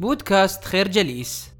بودكاست خير جليس.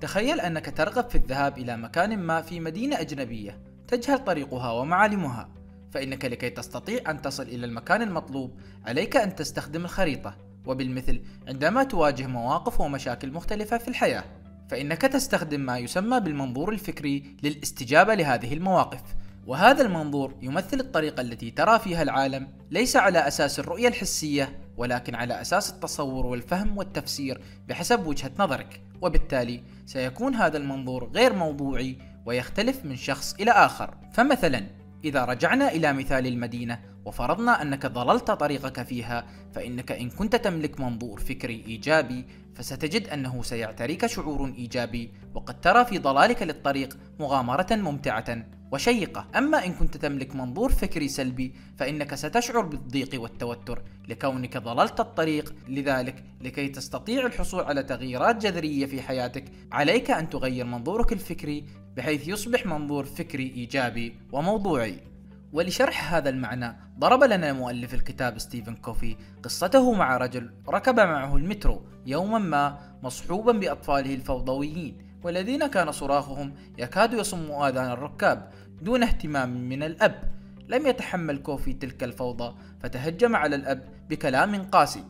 تخيل أنك ترغب في الذهاب إلى مكان ما في مدينة أجنبية تجهل طريقها ومعالمها. فإنك لكي تستطيع أن تصل إلى المكان المطلوب عليك أن تستخدم الخريطة. وبالمثل عندما تواجه مواقف ومشاكل مختلفة في الحياة فإنك تستخدم ما يسمى بالمنظور الفكري للاستجابة لهذه المواقف. وهذا المنظور يمثل الطريقة التي ترى فيها العالم ليس على أساس الرؤية الحسية ولكن على أساس التصور والفهم والتفسير بحسب وجهة نظرك. وبالتالي سيكون هذا المنظور غير موضوعي ويختلف من شخص إلى آخر. فمثلا إذا رجعنا إلى مثال المدينة وفرضنا أنك ضللت طريقك فيها فإنك إن كنت تملك منظور فكري إيجابي فستجد أنه سيعتريك شعور إيجابي وقد ترى في ضلالك للطريق مغامرة ممتعة وشيقة. أما إن كنت تملك منظور فكري سلبي فإنك ستشعر بالضيق والتوتر. لكونك ضللت الطريق لذلك لكي تستطيع الحصول على تغييرات جذرية في حياتك عليك أن تغير منظورك الفكري بحيث يصبح منظور فكري إيجابي وموضوعي. ولشرح هذا المعنى ضرب لنا مؤلف الكتاب ستيفن كوفي قصته مع رجل ركب معه المترو يوما ما مصحوبا بأطفاله الفوضويين والذين كان صراخهم يكاد يصم آذان الركاب دون اهتمام من الأب. لم يتحمل كوفي تلك الفوضى فتهجم على الأب بكلام قاسي.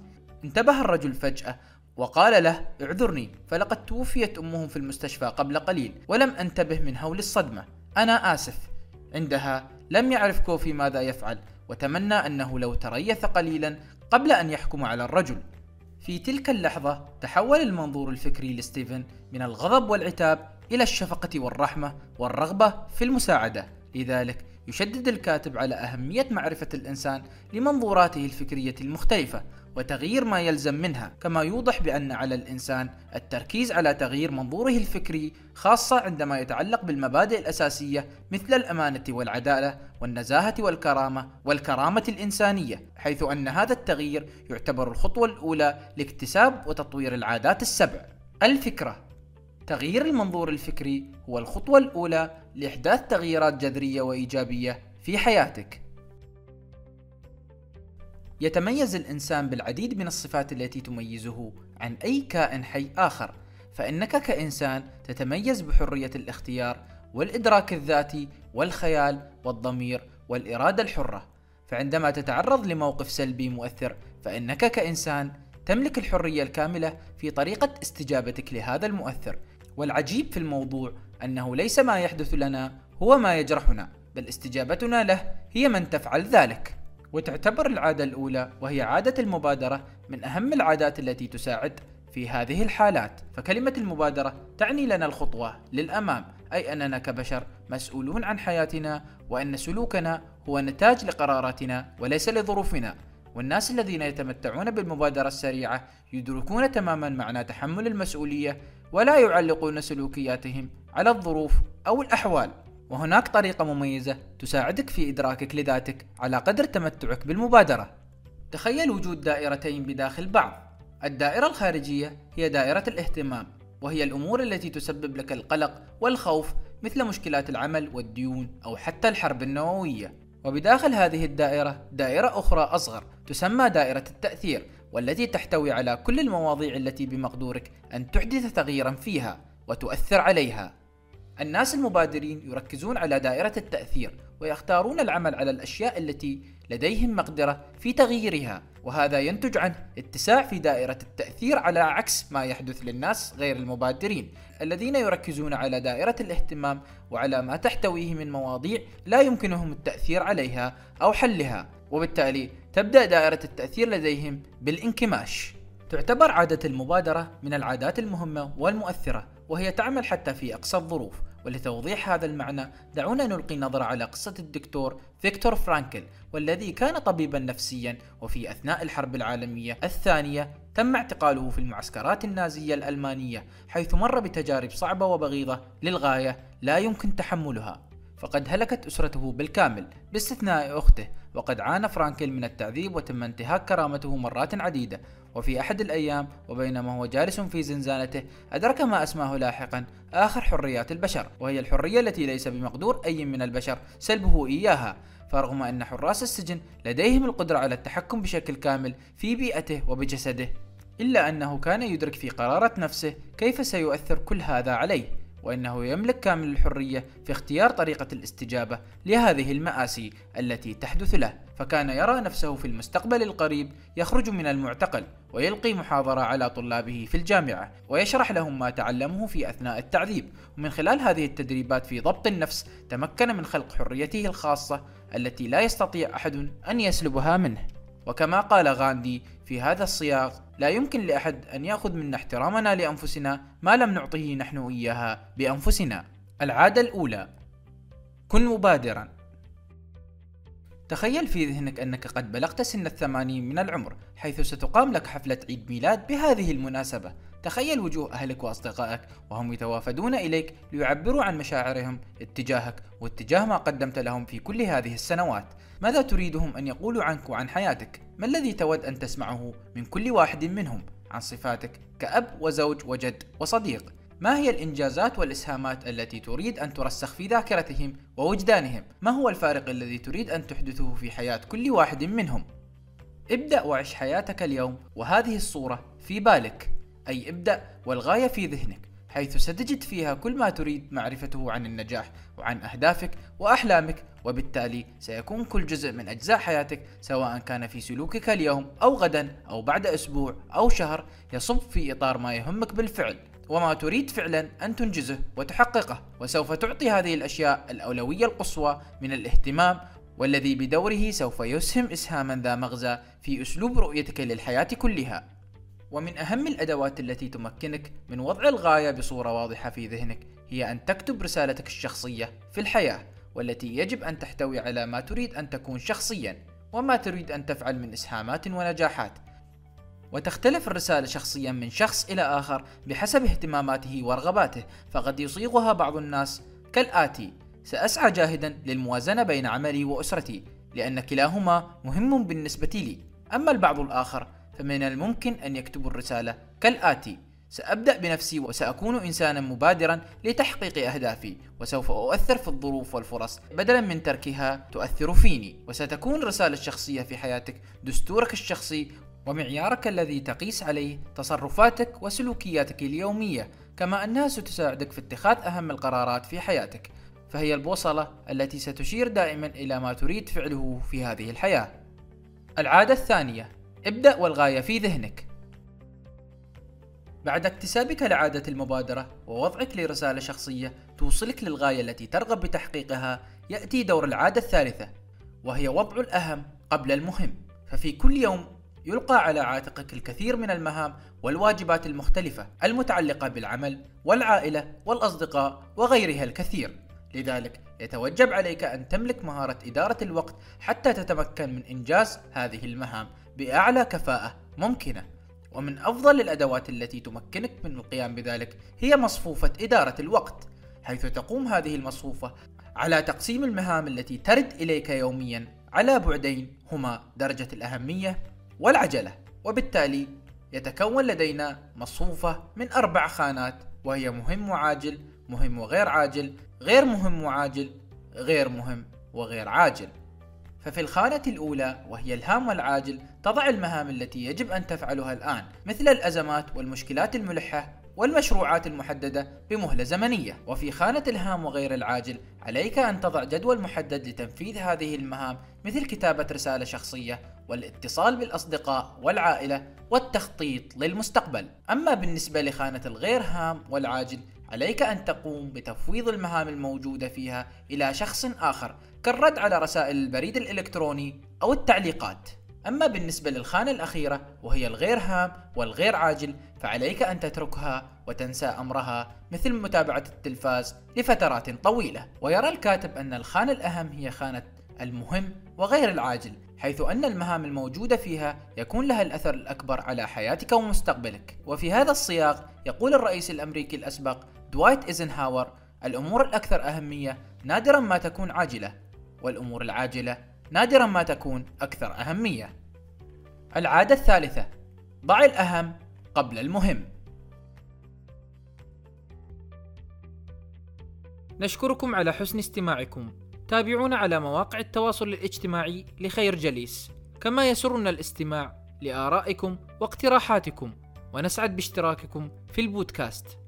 انتبه الرجل فجأة وقال له اعذرني فلقد توفيت أمه في المستشفى قبل قليل ولم أنتبه من هول الصدمة. أنا آسف. عندها لم يعرف كوفي ماذا يفعل وتمنى أنه لو تريث قليلا قبل أن يحكم على الرجل. في تلك اللحظة تحول المنظور الفكري لستيفن من الغضب والعتاب إلى الشفقة والرحمة والرغبة في المساعدة. لذلك يشدد الكاتب على أهمية معرفة الإنسان لمنظوراته الفكرية المختلفة وتغيير ما يلزم منها كما يوضح بأن على الإنسان التركيز على تغيير منظوره الفكري خاصة عندما يتعلق بالمبادئ الأساسية مثل الأمانة والعدالة والنزاهة والكرامة والكرامة الإنسانية حيث أن هذا التغيير يعتبر الخطوة الأولى لاكتساب وتطوير العادات السبع. الفكرة تغيير المنظور الفكري هو الخطوة الأولى لإحداث تغييرات جذرية وإيجابية في حياتك. يتميز الإنسان بالعديد من الصفات التي تميزه عن أي كائن حي آخر فإنك كإنسان تتميز بحرية الاختيار والإدراك الذاتي والخيال والضمير والإرادة الحرة. فعندما تتعرض لموقف سلبي مؤثر فإنك كإنسان تملك الحرية الكاملة في طريقة استجابتك لهذا المؤثر. والعجيب في الموضوع أنه ليس ما يحدث لنا هو ما يجرحنا بل استجابتنا له هي من تفعل ذلك. وتعتبر العادة الأولى وهي عادة المبادرة من أهم العادات التي تساعد في هذه الحالات. فكلمة المبادرة تعني لنا الخطوة للأمام أي أننا كبشر مسؤولون عن حياتنا وأن سلوكنا هو نتاج لقراراتنا وليس لظروفنا. والناس الذين يتمتعون بالمبادرة السريعة يدركون تماما معنى تحمل المسؤولية ولا يعلقون سلوكياتهم على الظروف أو الأحوال. وهناك طريقة مميزة تساعدك في إدراكك لذاتك على قدر تمتعك بالمبادرة. تخيل وجود دائرتين بداخل بعض. الدائرة الخارجية هي دائرة الاهتمام وهي الأمور التي تسبب لك القلق والخوف مثل مشكلات العمل والديون أو حتى الحرب النووية. وبداخل هذه الدائرة دائرة أخرى أصغر تسمى دائرة التأثير. والتي تحتوي على كل المواضيع التي بمقدورك أن تحدث تغييرا فيها وتؤثر عليها. الناس المبادرين يركزون على دائرة التأثير ويختارون العمل على الأشياء التي لديهم مقدرة في تغييرها وهذا ينتج عنه اتساع في دائرة التأثير على عكس ما يحدث للناس غير المبادرين الذين يركزون على دائرة الاهتمام وعلى ما تحتويه من مواضيع لا يمكنهم التأثير عليها أو حلها وبالتالي تبدأ دائرة التأثير لديهم بالانكماش. تعتبر عادة المبادرة من العادات المهمة والمؤثرة وهي تعمل حتى في أقصى الظروف. ولتوضيح هذا المعنى دعونا نلقي نظرة على قصة الدكتور فيكتور فرانكل والذي كان طبيبا نفسيا وفي أثناء الحرب العالمية الثانية تم اعتقاله في المعسكرات النازية الألمانية حيث مر بتجارب صعبة وبغيضة للغاية لا يمكن تحملها. فقد هلكت أسرته بالكامل باستثناء أخته وقد عانى فرانكل من التعذيب وتم انتهاك كرامته مرات عديدة. وفي أحد الأيام وبينما هو جالس في زنزانته أدرك ما أسماه لاحقا آخر حريات البشر وهي الحرية التي ليس بمقدور أي من البشر سلبه إياها. فرغم أن حراس السجن لديهم القدرة على التحكم بشكل كامل في بيئته وبجسده إلا أنه كان يدرك في قرارة نفسه كيف سيؤثر كل هذا عليه. وإنه يملك كامل الحرية في اختيار طريقة الاستجابة لهذه المآسي التي تحدث له فكان يرى نفسه في المستقبل القريب يخرج من المعتقل ويلقي محاضرة على طلابه في الجامعة ويشرح لهم ما تعلمه في أثناء التعذيب. ومن خلال هذه التدريبات في ضبط النفس تمكن من خلق حريته الخاصة التي لا يستطيع أحد أن يسلبها منه. وكما قال غاندي في هذا السياق لا يمكن لأحد أن يأخذ منا احترامنا لأنفسنا ما لم نعطه نحن إياها بأنفسنا. العادة الأولى كن مبادرا. تخيل في ذهنك أنك قد بلغت سن الثمانين من العمر حيث ستقام لك حفلة عيد ميلاد بهذه المناسبة. تخيل وجوه أهلك وأصدقائك وهم يتوافدون إليك ليعبروا عن مشاعرهم اتجاهك واتجاه ما قدمت لهم في كل هذه السنوات ماذا تريدهم أن يقولوا عنك وعن حياتك؟ ما الذي تود أن تسمعه من كل واحد منهم عن صفاتك كأب وزوج وجد وصديق؟ ما هي الإنجازات والإسهامات التي تريد أن ترسخ في ذاكرتهم ووجدانهم؟ ما هو الفارق الذي تريد أن تحدثه في حياة كل واحد منهم؟ ابدأ وعش حياتك اليوم وهذه الصورة في بالك أي ابدأ والغاية في ذهنك حيث ستجد فيها كل ما تريد معرفته عن النجاح وعن أهدافك وأحلامك وبالتالي سيكون كل جزء من أجزاء حياتك سواء كان في سلوكك اليوم أو غدا أو بعد أسبوع أو شهر يصب في إطار ما يهمك بالفعل. وما تريد فعلا أن تنجزه وتحققه وسوف تعطي هذه الأشياء الأولوية القصوى من الاهتمام والذي بدوره سوف يسهم إسهاما ذا مغزى في أسلوب رؤيتك للحياة كلها. ومن أهم الأدوات التي تمكنك من وضع الغاية بصورة واضحة في ذهنك هي أن تكتب رسالتك الشخصية في الحياة والتي يجب أن تحتوي على ما تريد أن تكون شخصيا وما تريد أن تفعل من إسهامات ونجاحات. وتختلف الرسالة شخصيا من شخص إلى آخر بحسب اهتماماته ورغباته فقد يصيغها بعض الناس كالآتي سأسعى جاهدا للموازنة بين عملي وأسرتي لأن كلاهما مهم بالنسبة لي. أما البعض الآخر فمن الممكن أن يكتبوا الرسالة كالآتي سأبدأ بنفسي وسأكون إنسانا مبادرا لتحقيق أهدافي وسوف أؤثر في الظروف والفرص. بدلا من تركها تؤثر فيني وستكون الرسالة الشخصية في حياتك دستورك الشخصي ومعيارك الذي تقيس عليه تصرفاتك وسلوكياتك اليومية كما أنها ستساعدك في اتخاذ أهم القرارات في حياتك. فهي البوصلة التي ستشير دائما إلى ما تريد فعله في هذه الحياة. العادة الثانية ابدأ والغاية في ذهنك. بعد اكتسابك لعادة المبادرة ووضعك لرسالة شخصية توصلك للغاية التي ترغب بتحقيقها يأتي دور العادة الثالثة وهي وضع الأهم قبل المهم. ففي كل يوم يلقى على عاتقك الكثير من المهام والواجبات المختلفة المتعلقة بالعمل والعائلة والأصدقاء وغيرها الكثير. لذلك يتوجب عليك أن تملك مهارة إدارة الوقت حتى تتمكن من إنجاز هذه المهام. بأعلى كفاءة ممكنة. ومن أفضل الأدوات التي تمكنك من القيام بذلك هي مصفوفة إدارة الوقت حيث تقوم هذه المصفوفة على تقسيم المهام التي ترد إليك يوميا على بعدين هما درجة الأهمية والعجلة. وبالتالي يتكون لدينا مصفوفة من أربع خانات وهي مهم وعاجل مهم وغير عاجل غير مهم وعاجل غير مهم وغير عاجل. ففي الخانة الأولى وهي الهام والعاجل تضع المهام التي يجب أن تفعلها الآن مثل الأزمات والمشكلات الملحة والمشروعات المحددة بمهلة زمنية. وفي خانة الهام وغير العاجل عليك أن تضع جدول محدد لتنفيذ هذه المهام مثل كتابة رسالة شخصية والاتصال بالأصدقاء والعائلة والتخطيط للمستقبل. أما بالنسبة لخانة الغير هام والعاجل عليك أن تقوم بتفويض المهام الموجودة فيها إلى شخص آخر كالرد على رسائل البريد الإلكتروني أو التعليقات. أما بالنسبة للخانة الأخيرة وهي الغير هام والغير عاجل فعليك أن تتركها وتنسى أمرها مثل متابعة التلفاز لفترات طويلة. ويرى الكاتب أن الخانة الأهم هي خانة المهم وغير العاجل حيث أن المهام الموجودة فيها يكون لها الأثر الأكبر على حياتك ومستقبلك. وفي هذا السياق يقول الرئيس الأمريكي الأسبق دوايت إيزنهاور الأمور الأكثر أهمية نادرا ما تكون عاجلة والأمور العاجلة نادرا ما تكون أكثر أهمية. العادة الثالثة ضع الأهم قبل المهم. نشكركم على حسن استماعكم. تابعونا على مواقع التواصل الاجتماعي لخير جليس. كما يسرنا الاستماع لآرائكم واقتراحاتكم ونسعد باشتراككم في البودكاست.